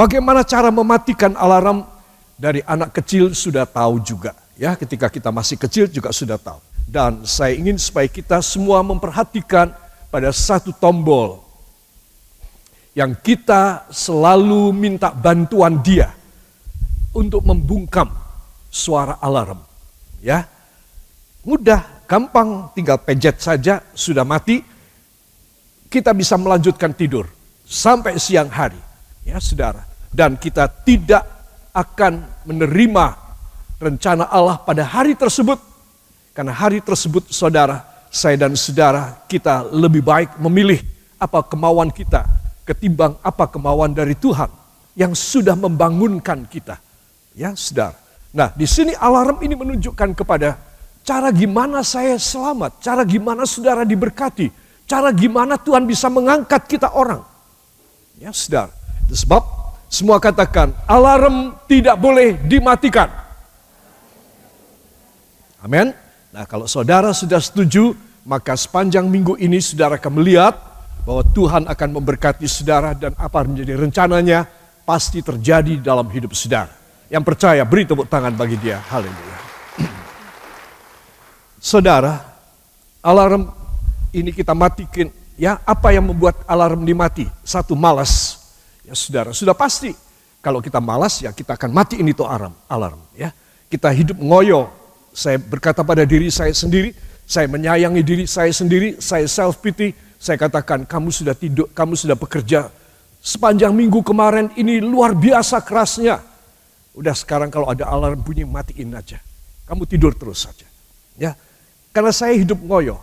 Bagaimana cara mematikan alarm dari anak kecil sudah tahu juga. Ya, ketika kita masih kecil juga sudah tahu. Dan saya ingin supaya kita semua memperhatikan pada satu tombol yang kita selalu minta bantuan dia untuk membungkam suara alarm. Ya, mudah, gampang, tinggal pencet saja sudah mati. Kita bisa melanjutkan tidur sampai siang hari. Ya, saudara dan kita tidak akan menerima rencana Allah pada hari tersebut. Karena hari tersebut saudara, saya dan saudara kita lebih baik memilih apa kemauan kita ketimbang apa kemauan dari Tuhan yang sudah membangunkan kita. Ya, saudara. Nah, di sini alarm ini menunjukkan kepada cara gimana saya selamat, cara gimana saudara diberkati, cara gimana Tuhan bisa mengangkat kita orang. Ya, saudara. Sebab semua katakan, alarm tidak boleh dimatikan. Amin. Nah kalau saudara sudah setuju, maka sepanjang minggu ini saudara akan melihat bahwa Tuhan akan memberkati saudara dan apa menjadi rencananya pasti terjadi dalam hidup saudara. Yang percaya beri tepuk tangan bagi dia. Haleluya. Saudara, alarm ini kita matikan. Ya, apa yang membuat alarm dimati? Satu malas. Ya saudara, sudah pasti. Kalau kita malas ya kita akan mati ini tuh alarm, alarm ya. Kita hidup ngoyo. Saya berkata pada diri saya sendiri, saya menyayangi diri saya sendiri, saya self pity, saya katakan kamu sudah tidur, kamu sudah bekerja sepanjang minggu kemarin ini luar biasa kerasnya. Udah sekarang kalau ada alarm bunyi matiin aja. Kamu tidur terus saja. Ya. Karena saya hidup ngoyo.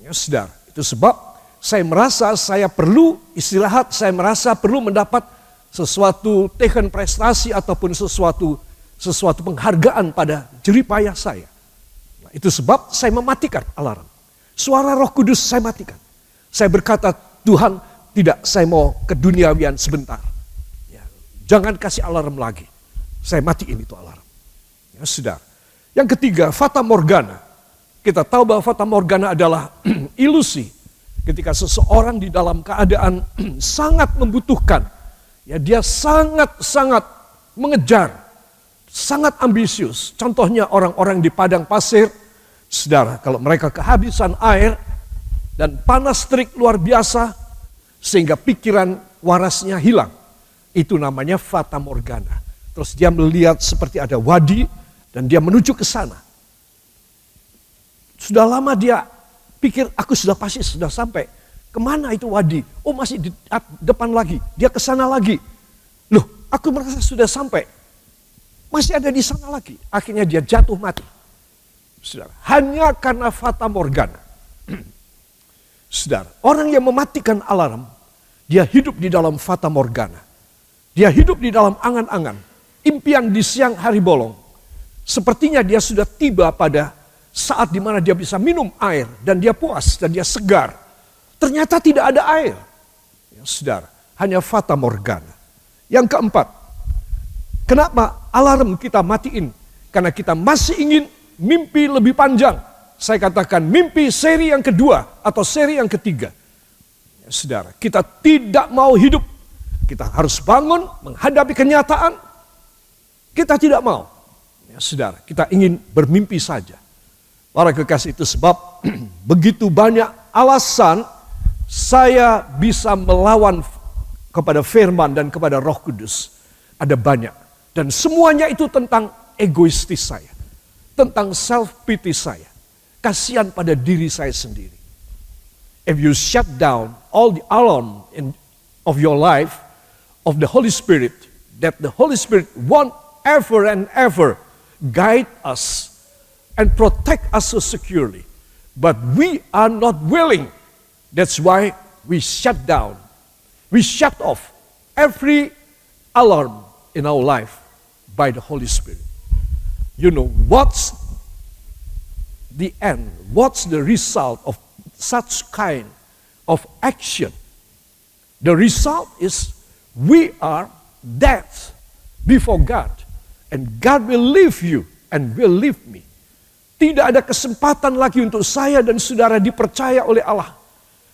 Ya, saudara, itu sebab saya merasa saya perlu istirahat, saya merasa perlu mendapat sesuatu teken prestasi ataupun sesuatu sesuatu penghargaan pada jeripayah saya. Nah, itu sebab saya mematikan alarm. Suara roh kudus saya matikan. Saya berkata, Tuhan tidak saya mau ke duniawian sebentar. Ya, jangan kasih alarm lagi. Saya matiin itu alarm. Ya, sudah. Yang ketiga, Fata Morgana. Kita tahu bahwa Fata Morgana adalah ilusi ketika seseorang di dalam keadaan sangat membutuhkan, ya dia sangat-sangat mengejar, sangat ambisius. Contohnya orang-orang di padang pasir, saudara, kalau mereka kehabisan air dan panas terik luar biasa, sehingga pikiran warasnya hilang. Itu namanya fata morgana. Terus dia melihat seperti ada wadi dan dia menuju ke sana. Sudah lama dia pikir aku sudah pasti sudah sampai. Ke mana itu wadi? Oh masih di depan lagi. Dia ke sana lagi. Loh, aku merasa sudah sampai. Masih ada di sana lagi. Akhirnya dia jatuh mati. Saudara, hanya karena fata morgana. Saudara, orang yang mematikan alarm, dia hidup di dalam fata morgana. Dia hidup di dalam angan-angan. Impian di siang hari bolong. Sepertinya dia sudah tiba pada saat di mana dia bisa minum air dan dia puas dan dia segar. Ternyata tidak ada air. Ya, saudara, hanya fata morgana. Yang keempat, kenapa alarm kita matiin? Karena kita masih ingin mimpi lebih panjang. Saya katakan mimpi seri yang kedua atau seri yang ketiga. Ya, saudara, kita tidak mau hidup. Kita harus bangun menghadapi kenyataan. Kita tidak mau. Ya, saudara, kita ingin bermimpi saja. Para kekasih itu sebab begitu banyak alasan saya bisa melawan kepada firman dan kepada roh kudus. Ada banyak. Dan semuanya itu tentang egoistis saya. Tentang self pity saya. Kasihan pada diri saya sendiri. If you shut down all the alarm in, of your life, of the Holy Spirit, that the Holy Spirit won't ever and ever guide us and protect us so securely. But we are not willing. That's why we shut down. We shut off every alarm in our life by the Holy Spirit. You know, what's the end? What's the result of such kind of action? The result is we are dead before God, and God will leave you and will leave me. Tidak ada kesempatan lagi untuk saya dan saudara dipercaya oleh Allah.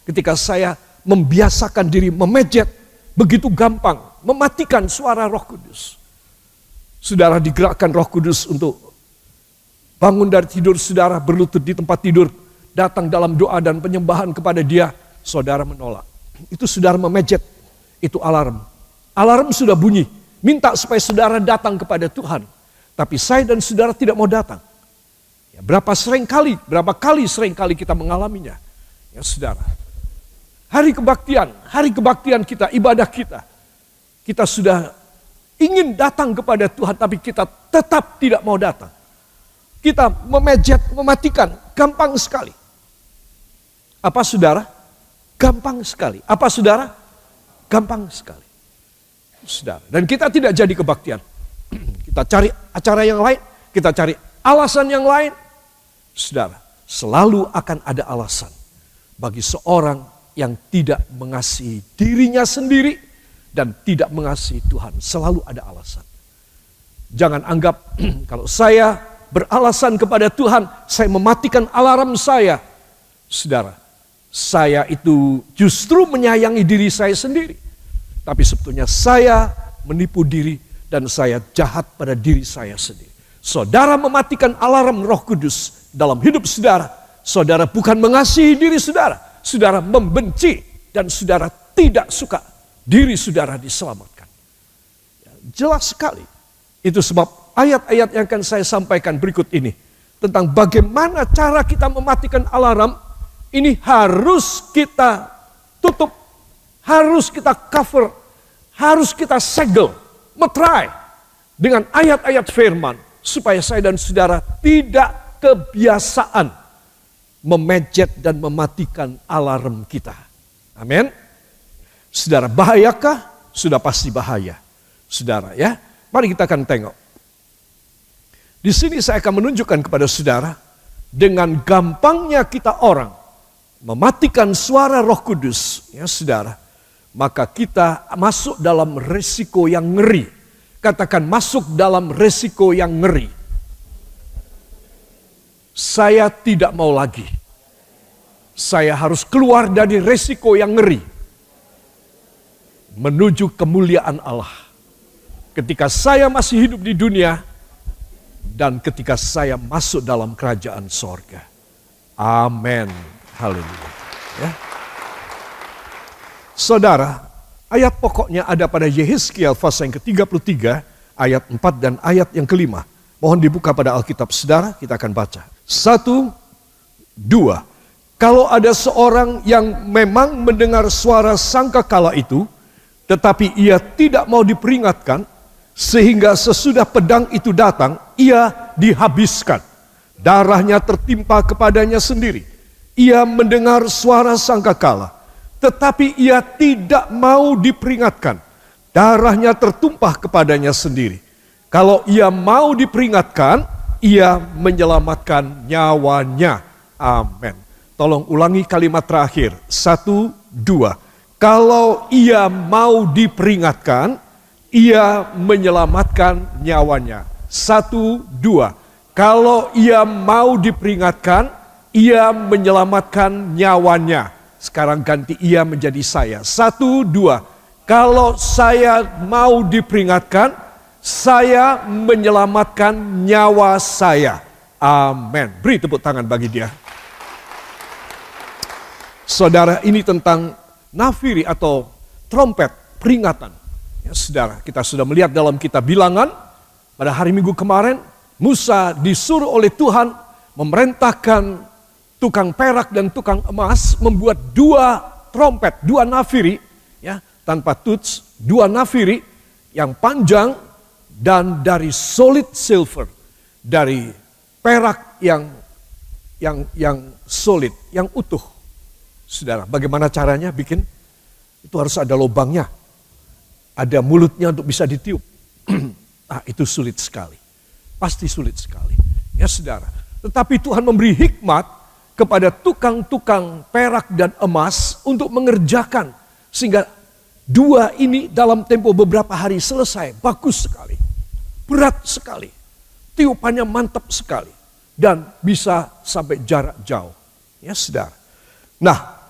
Ketika saya membiasakan diri memejet begitu gampang mematikan suara Roh Kudus. Saudara digerakkan Roh Kudus untuk bangun dari tidur saudara berlutut di tempat tidur, datang dalam doa dan penyembahan kepada Dia, saudara menolak. Itu saudara memejet, itu alarm. Alarm sudah bunyi, minta supaya saudara datang kepada Tuhan. Tapi saya dan saudara tidak mau datang. Ya, berapa sering kali, berapa kali sering kali kita mengalaminya. Ya saudara, hari kebaktian, hari kebaktian kita, ibadah kita. Kita sudah ingin datang kepada Tuhan tapi kita tetap tidak mau datang. Kita memejet, mematikan, gampang sekali. Apa saudara? Gampang sekali. Apa saudara? Gampang sekali. Saudara. Dan kita tidak jadi kebaktian. Kita cari acara yang lain, kita cari alasan yang lain. Saudara, selalu akan ada alasan bagi seorang yang tidak mengasihi dirinya sendiri dan tidak mengasihi Tuhan. Selalu ada alasan. Jangan anggap kalau saya beralasan kepada Tuhan, saya mematikan alarm saya. Saudara, saya itu justru menyayangi diri saya sendiri. Tapi sebetulnya saya menipu diri dan saya jahat pada diri saya sendiri. Saudara mematikan alarm roh kudus dalam hidup saudara. Saudara bukan mengasihi diri saudara. Saudara membenci dan saudara tidak suka diri saudara diselamatkan. Ya, jelas sekali. Itu sebab ayat-ayat yang akan saya sampaikan berikut ini. Tentang bagaimana cara kita mematikan alarm. Ini harus kita tutup. Harus kita cover. Harus kita segel metrai dengan ayat-ayat firman supaya saya dan saudara tidak kebiasaan memejet dan mematikan alarm kita. Amin. Saudara, bahayakah? Sudah pasti bahaya. Saudara ya, mari kita akan tengok. Di sini saya akan menunjukkan kepada saudara dengan gampangnya kita orang mematikan suara Roh Kudus, ya saudara maka kita masuk dalam resiko yang ngeri. Katakan masuk dalam resiko yang ngeri. Saya tidak mau lagi. Saya harus keluar dari resiko yang ngeri. Menuju kemuliaan Allah. Ketika saya masih hidup di dunia, dan ketika saya masuk dalam kerajaan sorga. Amin. Haleluya. Ya. Saudara, ayat pokoknya ada pada Yehezkiel pasal yang ke-33, ayat 4 dan ayat yang kelima. Mohon dibuka pada Alkitab saudara, kita akan baca. Satu, dua. Kalau ada seorang yang memang mendengar suara sangkakala itu, tetapi ia tidak mau diperingatkan, sehingga sesudah pedang itu datang, ia dihabiskan. Darahnya tertimpa kepadanya sendiri. Ia mendengar suara sangkakala tetapi ia tidak mau diperingatkan. Darahnya tertumpah kepadanya sendiri. Kalau ia mau diperingatkan, ia menyelamatkan nyawanya. Amin. Tolong ulangi kalimat terakhir. Satu, dua. Kalau ia mau diperingatkan, ia menyelamatkan nyawanya. Satu, dua. Kalau ia mau diperingatkan, ia menyelamatkan nyawanya. Sekarang ganti ia menjadi saya. Satu, dua. Kalau saya mau diperingatkan, saya menyelamatkan nyawa saya. Amin. Beri tepuk tangan bagi dia. Saudara, ini tentang nafiri atau trompet peringatan. Ya, saudara, kita sudah melihat dalam kitab bilangan pada hari Minggu kemarin, Musa disuruh oleh Tuhan memerintahkan tukang perak dan tukang emas membuat dua trompet, dua nafiri, ya tanpa tuts, dua nafiri yang panjang dan dari solid silver, dari perak yang yang yang solid, yang utuh. Saudara, bagaimana caranya bikin? Itu harus ada lubangnya. Ada mulutnya untuk bisa ditiup. ah, itu sulit sekali. Pasti sulit sekali. Ya saudara. Tetapi Tuhan memberi hikmat kepada tukang-tukang perak dan emas untuk mengerjakan sehingga dua ini dalam tempo beberapa hari selesai. Bagus sekali. Berat sekali. Tiupannya mantap sekali dan bisa sampai jarak jauh. Ya, Saudara. Nah,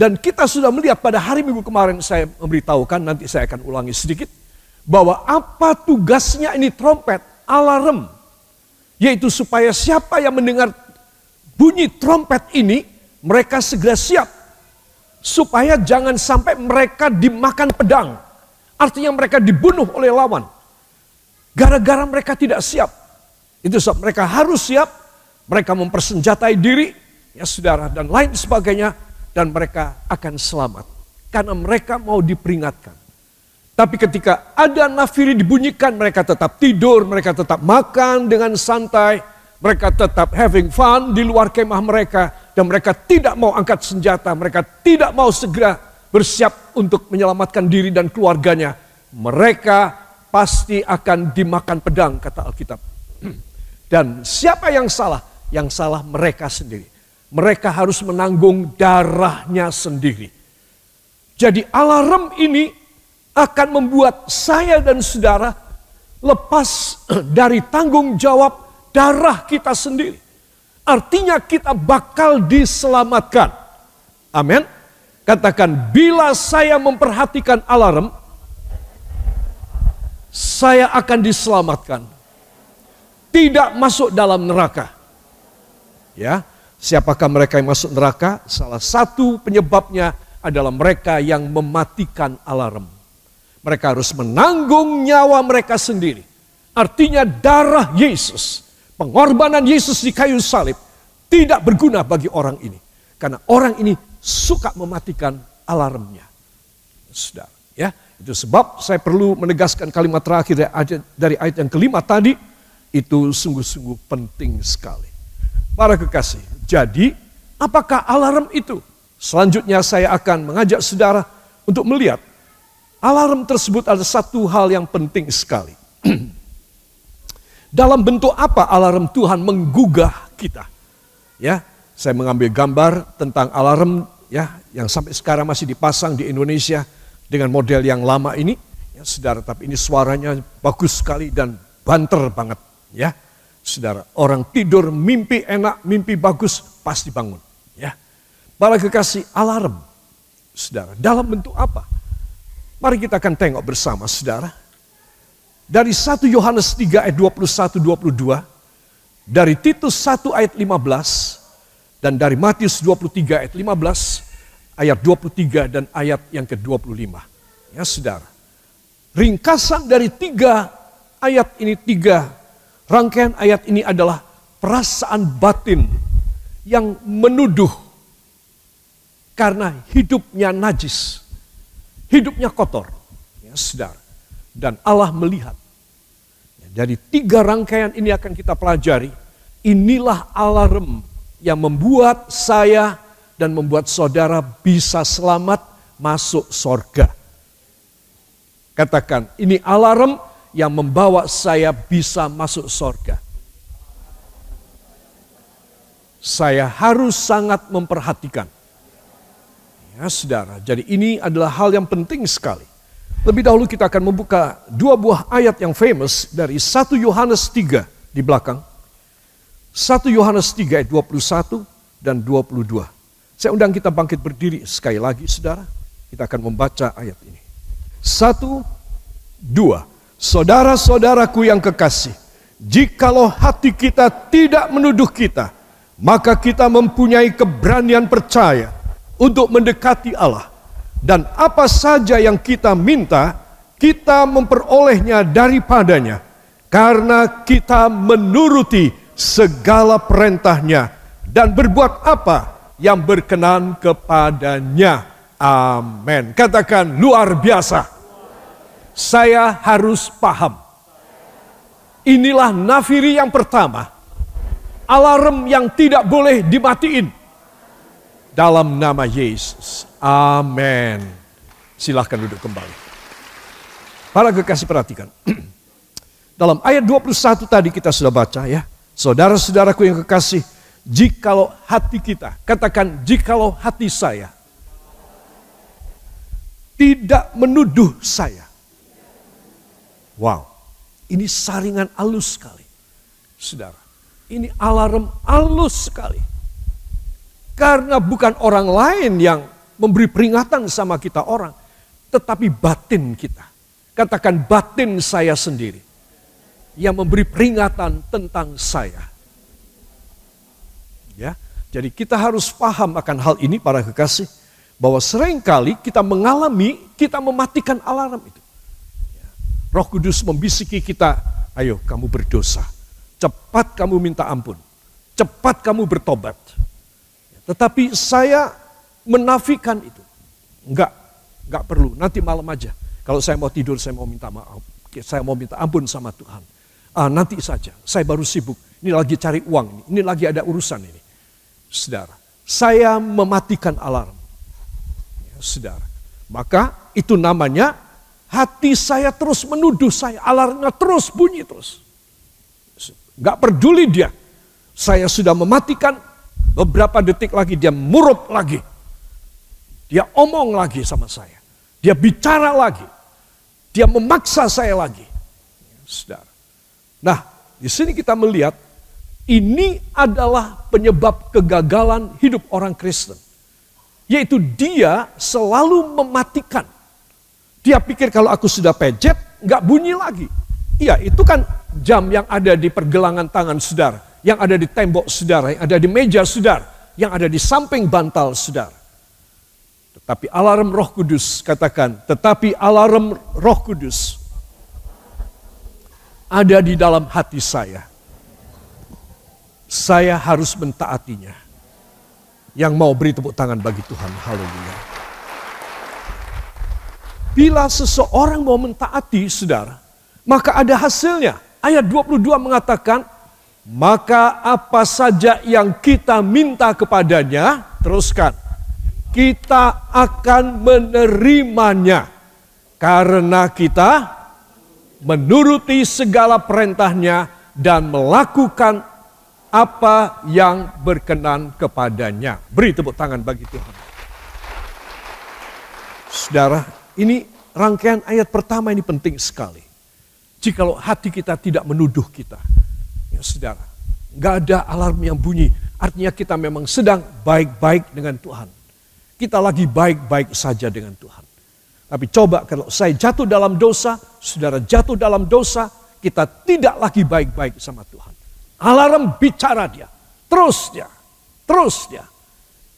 Dan kita sudah melihat pada hari minggu kemarin saya memberitahukan, nanti saya akan ulangi sedikit. Bahwa apa tugasnya ini trompet, alarm. Yaitu supaya siapa yang mendengar bunyi trompet ini, mereka segera siap. Supaya jangan sampai mereka dimakan pedang. Artinya mereka dibunuh oleh lawan. Gara-gara mereka tidak siap. Itu sebab mereka harus siap. Mereka mempersenjatai diri. Ya saudara dan lain sebagainya dan mereka akan selamat. Karena mereka mau diperingatkan. Tapi ketika ada nafiri dibunyikan, mereka tetap tidur, mereka tetap makan dengan santai, mereka tetap having fun di luar kemah mereka, dan mereka tidak mau angkat senjata, mereka tidak mau segera bersiap untuk menyelamatkan diri dan keluarganya. Mereka pasti akan dimakan pedang, kata Alkitab. Dan siapa yang salah? Yang salah mereka sendiri mereka harus menanggung darahnya sendiri. Jadi alarm ini akan membuat saya dan saudara lepas dari tanggung jawab darah kita sendiri. Artinya kita bakal diselamatkan. Amin. Katakan, bila saya memperhatikan alarm, saya akan diselamatkan. Tidak masuk dalam neraka. Ya, Siapakah mereka yang masuk neraka? Salah satu penyebabnya adalah mereka yang mematikan alarm. Mereka harus menanggung nyawa mereka sendiri. Artinya darah Yesus, pengorbanan Yesus di kayu salib tidak berguna bagi orang ini. Karena orang ini suka mematikan alarmnya. Sudah, ya. Itu sebab saya perlu menegaskan kalimat terakhir dari ayat, dari ayat yang kelima tadi. Itu sungguh-sungguh penting sekali. Para kekasih, jadi apakah alarm itu? Selanjutnya saya akan mengajak saudara untuk melihat alarm tersebut ada satu hal yang penting sekali. Dalam bentuk apa alarm Tuhan menggugah kita? Ya, saya mengambil gambar tentang alarm ya yang sampai sekarang masih dipasang di Indonesia dengan model yang lama ini. Ya, saudara, tapi ini suaranya bagus sekali dan banter banget, ya. Saudara, orang tidur mimpi enak, mimpi bagus, pasti bangun. Ya. Para kekasih alarm. Saudara, dalam bentuk apa? Mari kita akan tengok bersama saudara. Dari 1 Yohanes 3 ayat 21 22, dari Titus 1 ayat 15 dan dari Matius 23 ayat 15, ayat 23 dan ayat yang ke-25. Ya Saudara. Ringkasan dari tiga ayat ini tiga Rangkaian ayat ini adalah perasaan batin yang menuduh karena hidupnya najis, hidupnya kotor. Ya, sedar. Dan Allah melihat. Dari tiga rangkaian ini akan kita pelajari. Inilah alarm yang membuat saya dan membuat saudara bisa selamat masuk sorga. Katakan, ini alarm yang membawa saya bisa masuk sorga. Saya harus sangat memperhatikan. Ya saudara, jadi ini adalah hal yang penting sekali. Lebih dahulu kita akan membuka dua buah ayat yang famous dari 1 Yohanes 3 di belakang. 1 Yohanes 3 ayat 21 dan 22. Saya undang kita bangkit berdiri sekali lagi saudara. Kita akan membaca ayat ini. Satu, dua. Saudara-saudaraku yang kekasih, jikalau hati kita tidak menuduh kita, maka kita mempunyai keberanian percaya untuk mendekati Allah. Dan apa saja yang kita minta, kita memperolehnya daripadanya. Karena kita menuruti segala perintahnya dan berbuat apa yang berkenan kepadanya. Amin. Katakan luar biasa saya harus paham. Inilah nafiri yang pertama. Alarm yang tidak boleh dimatiin. Dalam nama Yesus. Amin. Silahkan duduk kembali. Para kekasih perhatikan. Dalam ayat 21 tadi kita sudah baca ya. Saudara-saudaraku yang kekasih. Jikalau hati kita. Katakan jikalau hati saya. Tidak menuduh saya Wow, ini saringan halus sekali. Saudara, ini alarm halus sekali. Karena bukan orang lain yang memberi peringatan sama kita orang, tetapi batin kita. Katakan batin saya sendiri yang memberi peringatan tentang saya. Ya, jadi kita harus paham akan hal ini para kekasih bahwa sering kali kita mengalami kita mematikan alarm itu. Ya. Roh Kudus membisiki kita, ayo kamu berdosa. Cepat kamu minta ampun. Cepat kamu bertobat. Tetapi saya menafikan itu. Enggak, enggak perlu. Nanti malam aja. Kalau saya mau tidur, saya mau minta maaf. Saya mau minta ampun sama Tuhan. Ah, nanti saja, saya baru sibuk. Ini lagi cari uang, ini, ini lagi ada urusan ini. Saudara, saya mematikan alarm. Ya, saudara, maka itu namanya hati saya terus menuduh saya, alarmnya terus bunyi terus. Gak peduli dia. Saya sudah mematikan, beberapa detik lagi dia murup lagi. Dia omong lagi sama saya. Dia bicara lagi. Dia memaksa saya lagi. Saudara. Nah, di sini kita melihat ini adalah penyebab kegagalan hidup orang Kristen. Yaitu dia selalu mematikan. Dia pikir kalau aku sudah pejet, nggak bunyi lagi. Iya, itu kan jam yang ada di pergelangan tangan saudara, yang ada di tembok saudara, yang ada di meja saudara, yang ada di samping bantal saudara. Tetapi alarm roh kudus, katakan, tetapi alarm roh kudus ada di dalam hati saya. Saya harus mentaatinya. Yang mau beri tepuk tangan bagi Tuhan, haleluya. Bila seseorang mau mentaati, saudara, maka ada hasilnya. Ayat 22 mengatakan, maka apa saja yang kita minta kepadanya, teruskan, kita akan menerimanya karena kita menuruti segala perintahnya dan melakukan apa yang berkenan kepadanya. Beri tepuk tangan bagi Tuhan. Saudara, ini rangkaian ayat pertama ini penting sekali. Jikalau hati kita tidak menuduh kita. Ya saudara, nggak ada alarm yang bunyi. Artinya kita memang sedang baik-baik dengan Tuhan. Kita lagi baik-baik saja dengan Tuhan. Tapi coba kalau saya jatuh dalam dosa, saudara jatuh dalam dosa, kita tidak lagi baik-baik sama Tuhan. Alarm bicara dia, terus dia, terus dia.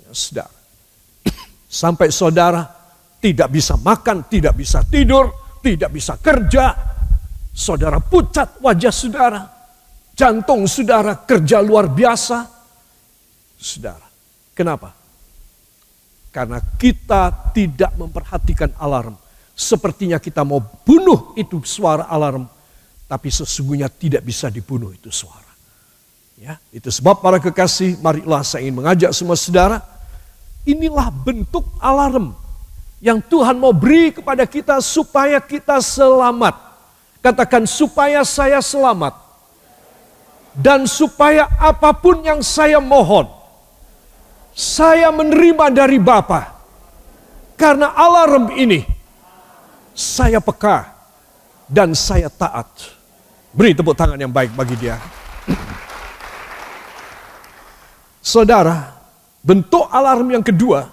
Ya, saudara. Sampai saudara tidak bisa makan, tidak bisa tidur, tidak bisa kerja, Saudara pucat wajah saudara. Jantung saudara kerja luar biasa. Saudara, kenapa? Karena kita tidak memperhatikan alarm. Sepertinya kita mau bunuh itu suara alarm. Tapi sesungguhnya tidak bisa dibunuh itu suara. Ya, itu sebab para kekasih, marilah saya ingin mengajak semua saudara. Inilah bentuk alarm yang Tuhan mau beri kepada kita supaya kita selamat Katakan supaya saya selamat. Dan supaya apa pun yang saya mohon. Saya menerima dari Bapa. Karena alarm ini. Saya peka. Dan saya taat. Beri tepuk tangan yang baik bagi dia. Saudara, bentuk alarm yang kedua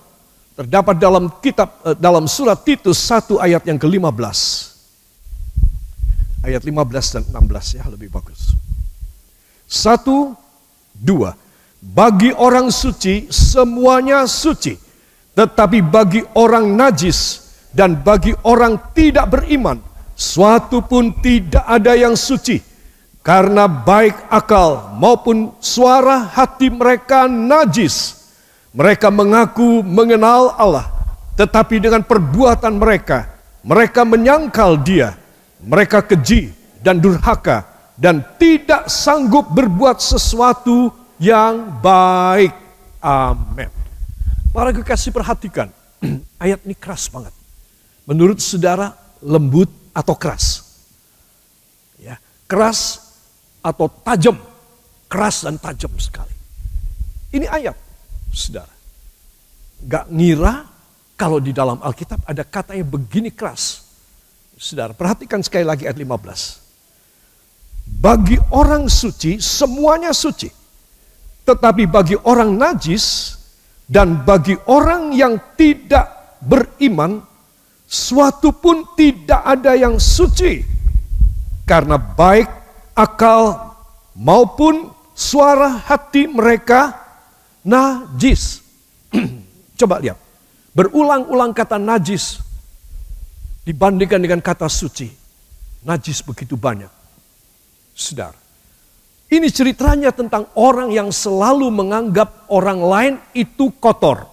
terdapat dalam kitab eh, dalam surat Titus 1 ayat yang ke-15 ayat 15 dan 16 ya lebih bagus. Satu, dua. Bagi orang suci semuanya suci. Tetapi bagi orang najis dan bagi orang tidak beriman suatu pun tidak ada yang suci. Karena baik akal maupun suara hati mereka najis. Mereka mengaku mengenal Allah. Tetapi dengan perbuatan mereka, mereka menyangkal dia mereka keji dan durhaka dan tidak sanggup berbuat sesuatu yang baik. Amin. Para kekasih perhatikan, ayat ini keras banget. Menurut saudara lembut atau keras? Ya, keras atau tajam? Keras dan tajam sekali. Ini ayat, saudara. Gak ngira kalau di dalam Alkitab ada kata yang begini keras. Saudara, perhatikan sekali lagi ayat 15. Bagi orang suci, semuanya suci. Tetapi bagi orang najis Dan bagi orang yang tidak beriman, suatu pun tidak ada yang suci. Karena baik akal maupun suara hati mereka najis. Coba lihat. Berulang-ulang kata najis dibandingkan dengan kata suci. Najis begitu banyak. Sedar. Ini ceritanya tentang orang yang selalu menganggap orang lain itu kotor.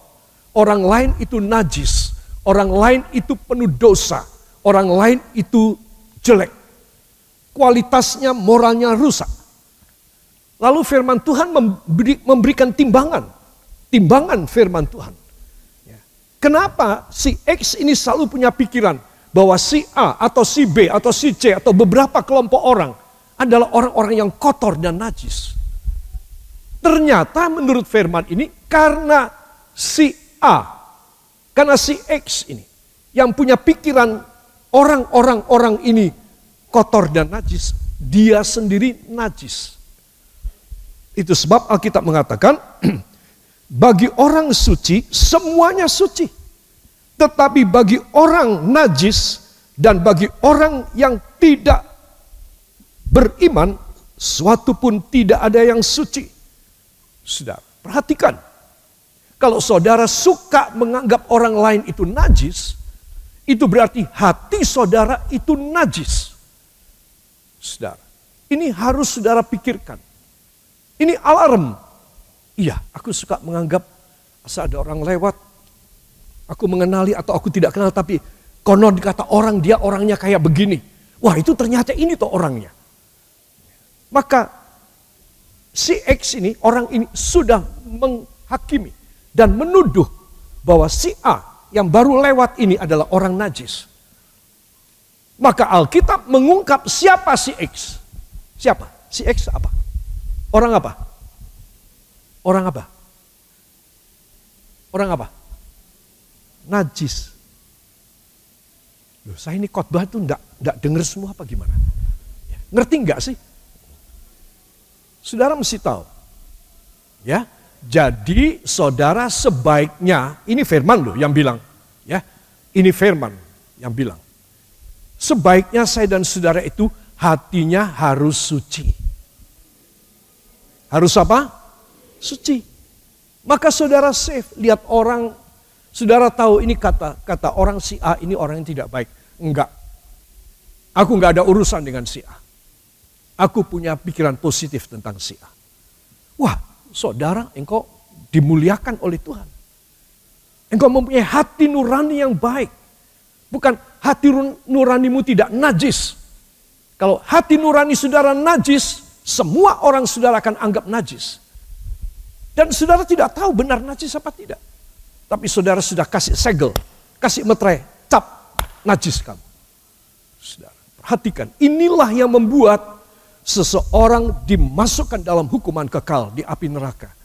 Orang lain itu najis. Orang lain itu penuh dosa. Orang lain itu jelek. Kualitasnya, moralnya rusak. Lalu firman Tuhan memberi, memberikan timbangan. Timbangan firman Tuhan. Kenapa si X ini selalu punya pikiran bahwa si A atau si B atau si C atau beberapa kelompok orang adalah orang-orang yang kotor dan najis. Ternyata menurut firman ini karena si A, karena si X ini yang punya pikiran orang-orang orang ini kotor dan najis, dia sendiri najis. Itu sebab Alkitab mengatakan bagi orang suci semuanya suci. Tetapi bagi orang najis dan bagi orang yang tidak beriman, suatu pun tidak ada yang suci. Sudah, perhatikan. Kalau saudara suka menganggap orang lain itu najis, itu berarti hati saudara itu najis. Saudara, ini harus saudara pikirkan. Ini alarm. Iya, aku suka menganggap asal ada orang lewat, aku mengenali atau aku tidak kenal, tapi konon dikata orang dia orangnya kayak begini. Wah itu ternyata ini tuh orangnya. Maka si X ini, orang ini sudah menghakimi dan menuduh bahwa si A yang baru lewat ini adalah orang najis. Maka Alkitab mengungkap siapa si X. Siapa? Si X apa? Orang apa? Orang apa? Orang apa? Najis. Loh, saya ini khotbah itu enggak, enggak dengar semua apa gimana? Ngerti enggak sih? Saudara mesti tahu. Ya. Jadi saudara sebaiknya, ini firman loh yang bilang. Ya. Ini firman yang bilang. Sebaiknya saya dan saudara itu hatinya harus suci. Harus apa? Suci. Maka saudara safe, lihat orang, saudara tahu ini kata kata orang si A ini orang yang tidak baik. Enggak. Aku enggak ada urusan dengan si A. Aku punya pikiran positif tentang si A. Wah, saudara, engkau dimuliakan oleh Tuhan. Engkau mempunyai hati nurani yang baik. Bukan hati nuranimu tidak najis. Kalau hati nurani saudara najis, semua orang saudara akan anggap najis. Dan saudara tidak tahu benar najis apa tidak. Tapi saudara sudah kasih segel, kasih metre, cap, najis kamu. Saudara, perhatikan, inilah yang membuat seseorang dimasukkan dalam hukuman kekal di api neraka.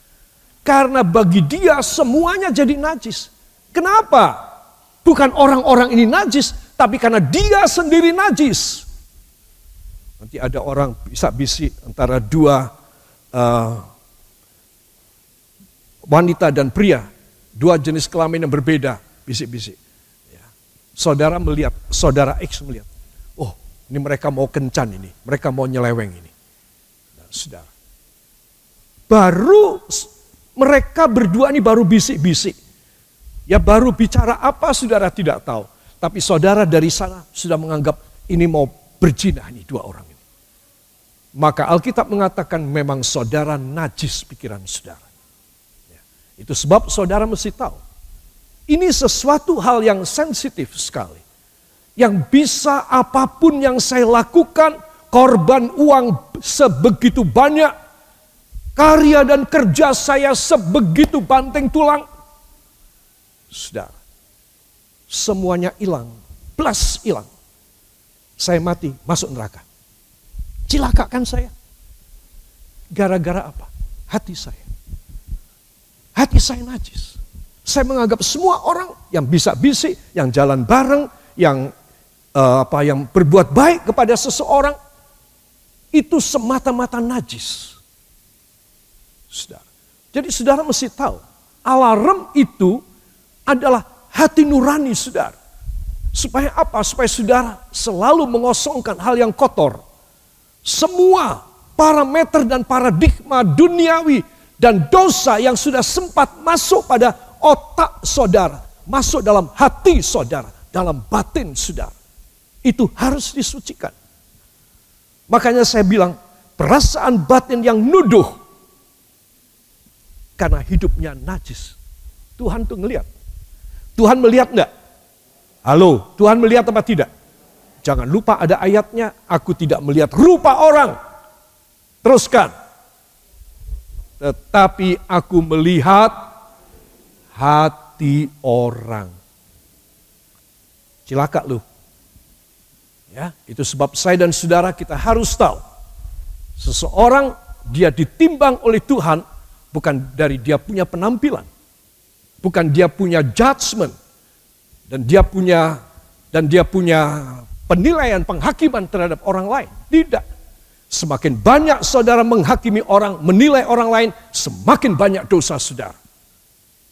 Karena bagi dia semuanya jadi najis. Kenapa? Bukan orang-orang ini najis, tapi karena dia sendiri najis. Nanti ada orang bisa bisik antara dua uh, wanita dan pria, dua jenis kelamin yang berbeda, bisik-bisik. Ya. Saudara melihat, saudara X melihat, ini mereka mau kencan ini, mereka mau nyeleweng ini. Nah, saudara. Baru mereka berdua ini baru bisik-bisik. Ya baru bicara apa saudara tidak tahu. Tapi saudara dari sana sudah menganggap ini mau berjinah nih dua orang ini. Maka Alkitab mengatakan memang saudara najis pikiran saudara. Ya. Itu sebab saudara mesti tahu. Ini sesuatu hal yang sensitif sekali yang bisa apa pun yang saya lakukan, korban uang sebegitu banyak, karya dan kerja saya sebegitu banteng tulang. Sudah, semuanya hilang, plus hilang. Saya mati, masuk neraka. Cilakakan saya. Gara-gara apa? Hati saya. Hati saya najis. Saya menganggap semua orang yang bisa bisik, yang jalan bareng, yang uh, apa yang berbuat baik kepada seseorang itu semata-mata najis. Saudara. Jadi saudara mesti tahu alarm itu adalah hati nurani saudara. Supaya apa? Supaya saudara selalu mengosongkan hal yang kotor. Semua parameter dan paradigma duniawi dan dosa yang sudah sempat masuk pada otak saudara. Masuk dalam hati saudara. Dalam batin saudara. Itu harus disucikan. Makanya saya bilang perasaan batin yang nuduh. Karena hidupnya najis. Tuhan tuh ngeliat. Tuhan melihat enggak? Halo, Tuhan melihat apa tidak? Jangan lupa ada ayatnya, aku tidak melihat rupa orang. Teruskan. Tetapi aku melihat hati orang. Cilaka lu. Ya, itu sebab saya dan saudara kita harus tahu. Seseorang dia ditimbang oleh Tuhan bukan dari dia punya penampilan. Bukan dia punya judgment dan dia punya dan dia punya penilaian penghakiman terhadap orang lain. Tidak. Semakin banyak saudara menghakimi orang, menilai orang lain, semakin banyak dosa saudara.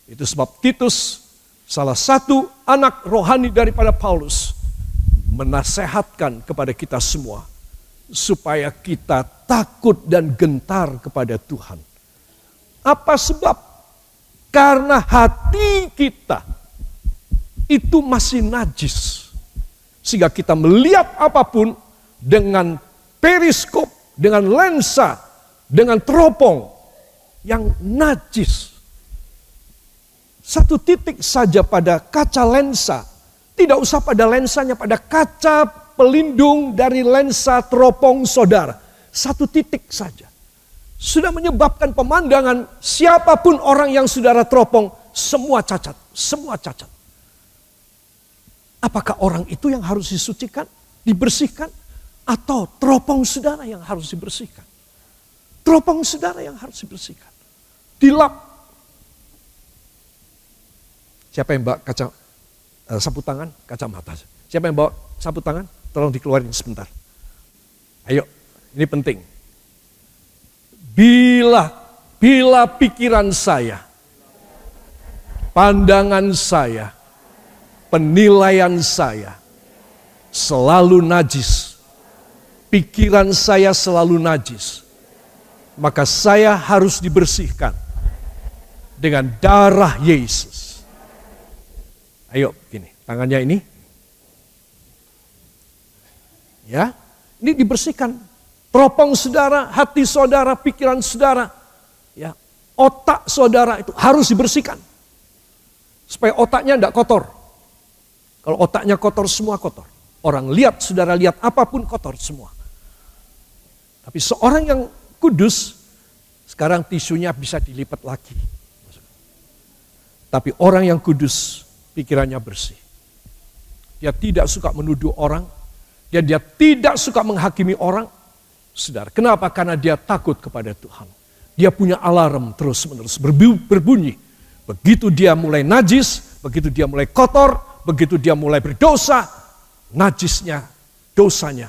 Itu sebab Titus, salah satu anak rohani daripada Paulus, menasehatkan kepada kita semua, supaya kita takut dan gentar kepada Tuhan. Apa sebab? Karena hati kita itu masih najis. Sehingga kita melihat apa pun dengan periskop, dengan lensa, dengan teropong yang najis. Satu titik saja pada kaca lensa, tidak usah pada lensanya, pada kaca pelindung dari lensa teropong saudara. Satu titik saja. Sudah menyebabkan pemandangan siapa pun orang yang saudara teropong, semua cacat, semua cacat. Apakah orang itu yang harus disucikan, dibersihkan, atau teropong saudara yang harus dibersihkan? Teropong saudara yang harus dibersihkan. Dilap. Siapa yang bawa kaca sapu tangan, kacamata? Siapa yang bawa sapu tangan? Tolong dikeluarin sebentar. Ayo, ini penting. Bila bila pikiran saya, pandangan saya, penilaian saya selalu najis, pikiran saya selalu najis, maka saya harus dibersihkan dengan darah Yesus. Ayo, gini, tangannya ini. Ya, ini dibersihkan. Teropong saudara, hati saudara, pikiran saudara, ya, otak saudara itu harus dibersihkan. Supaya otaknya tidak kotor. Kalau otaknya kotor, semua kotor. Orang lihat, saudara lihat apa pun kotor semua. Tapi seorang yang kudus, sekarang tisunya bisa dilipat lagi. Tapi orang yang kudus, pikirannya bersih. Dia tidak suka menuduh orang, dan dia tidak suka menghakimi orang. Saudara, kenapa? Karena dia takut kepada Tuhan. Dia punya alarm terus-menerus berbunyi. Begitu dia mulai najis, begitu dia mulai kotor, begitu dia mulai berdosa, najisnya, dosanya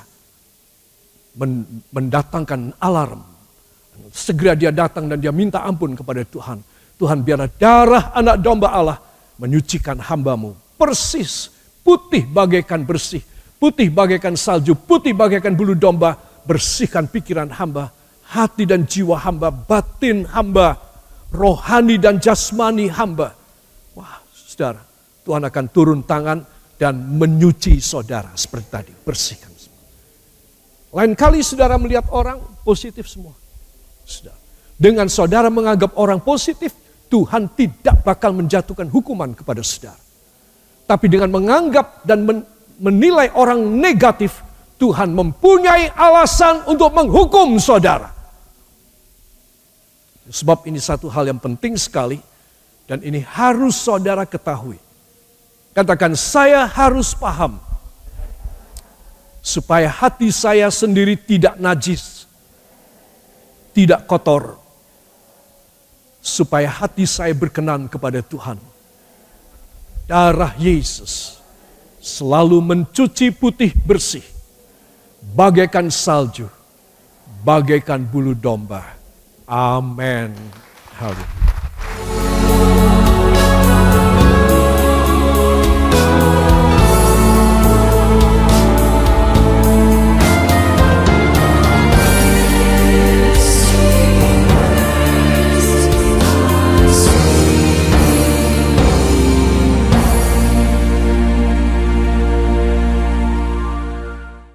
mendatangkan alarm. Segera dia datang dan dia minta ampun kepada Tuhan. Tuhan biarlah darah anak domba Allah menyucikan hambamu. Persis, putih bagaikan bersih. Putih bagaikan salju, putih bagaikan bulu domba. Bersihkan pikiran hamba, hati dan jiwa hamba, batin hamba, rohani dan jasmani hamba. Wah, saudara, Tuhan akan turun tangan dan menyuci saudara seperti tadi, bersihkan. Lain kali saudara melihat orang positif semua. Saudara. Dengan saudara menganggap orang positif, Tuhan tidak bakal menjatuhkan hukuman kepada saudara. Tapi dengan menganggap dan menilai orang negatif, Tuhan mempunyai alasan untuk menghukum saudara. Sebab ini satu hal yang penting sekali dan ini harus saudara ketahui. Katakan saya harus paham supaya hati saya sendiri tidak najis, tidak kotor, supaya hati saya berkenan kepada Tuhan. Darah Yesus selalu mencuci putih bersih, bagaikan salju, bagaikan bulu domba. Amin. Haleluya.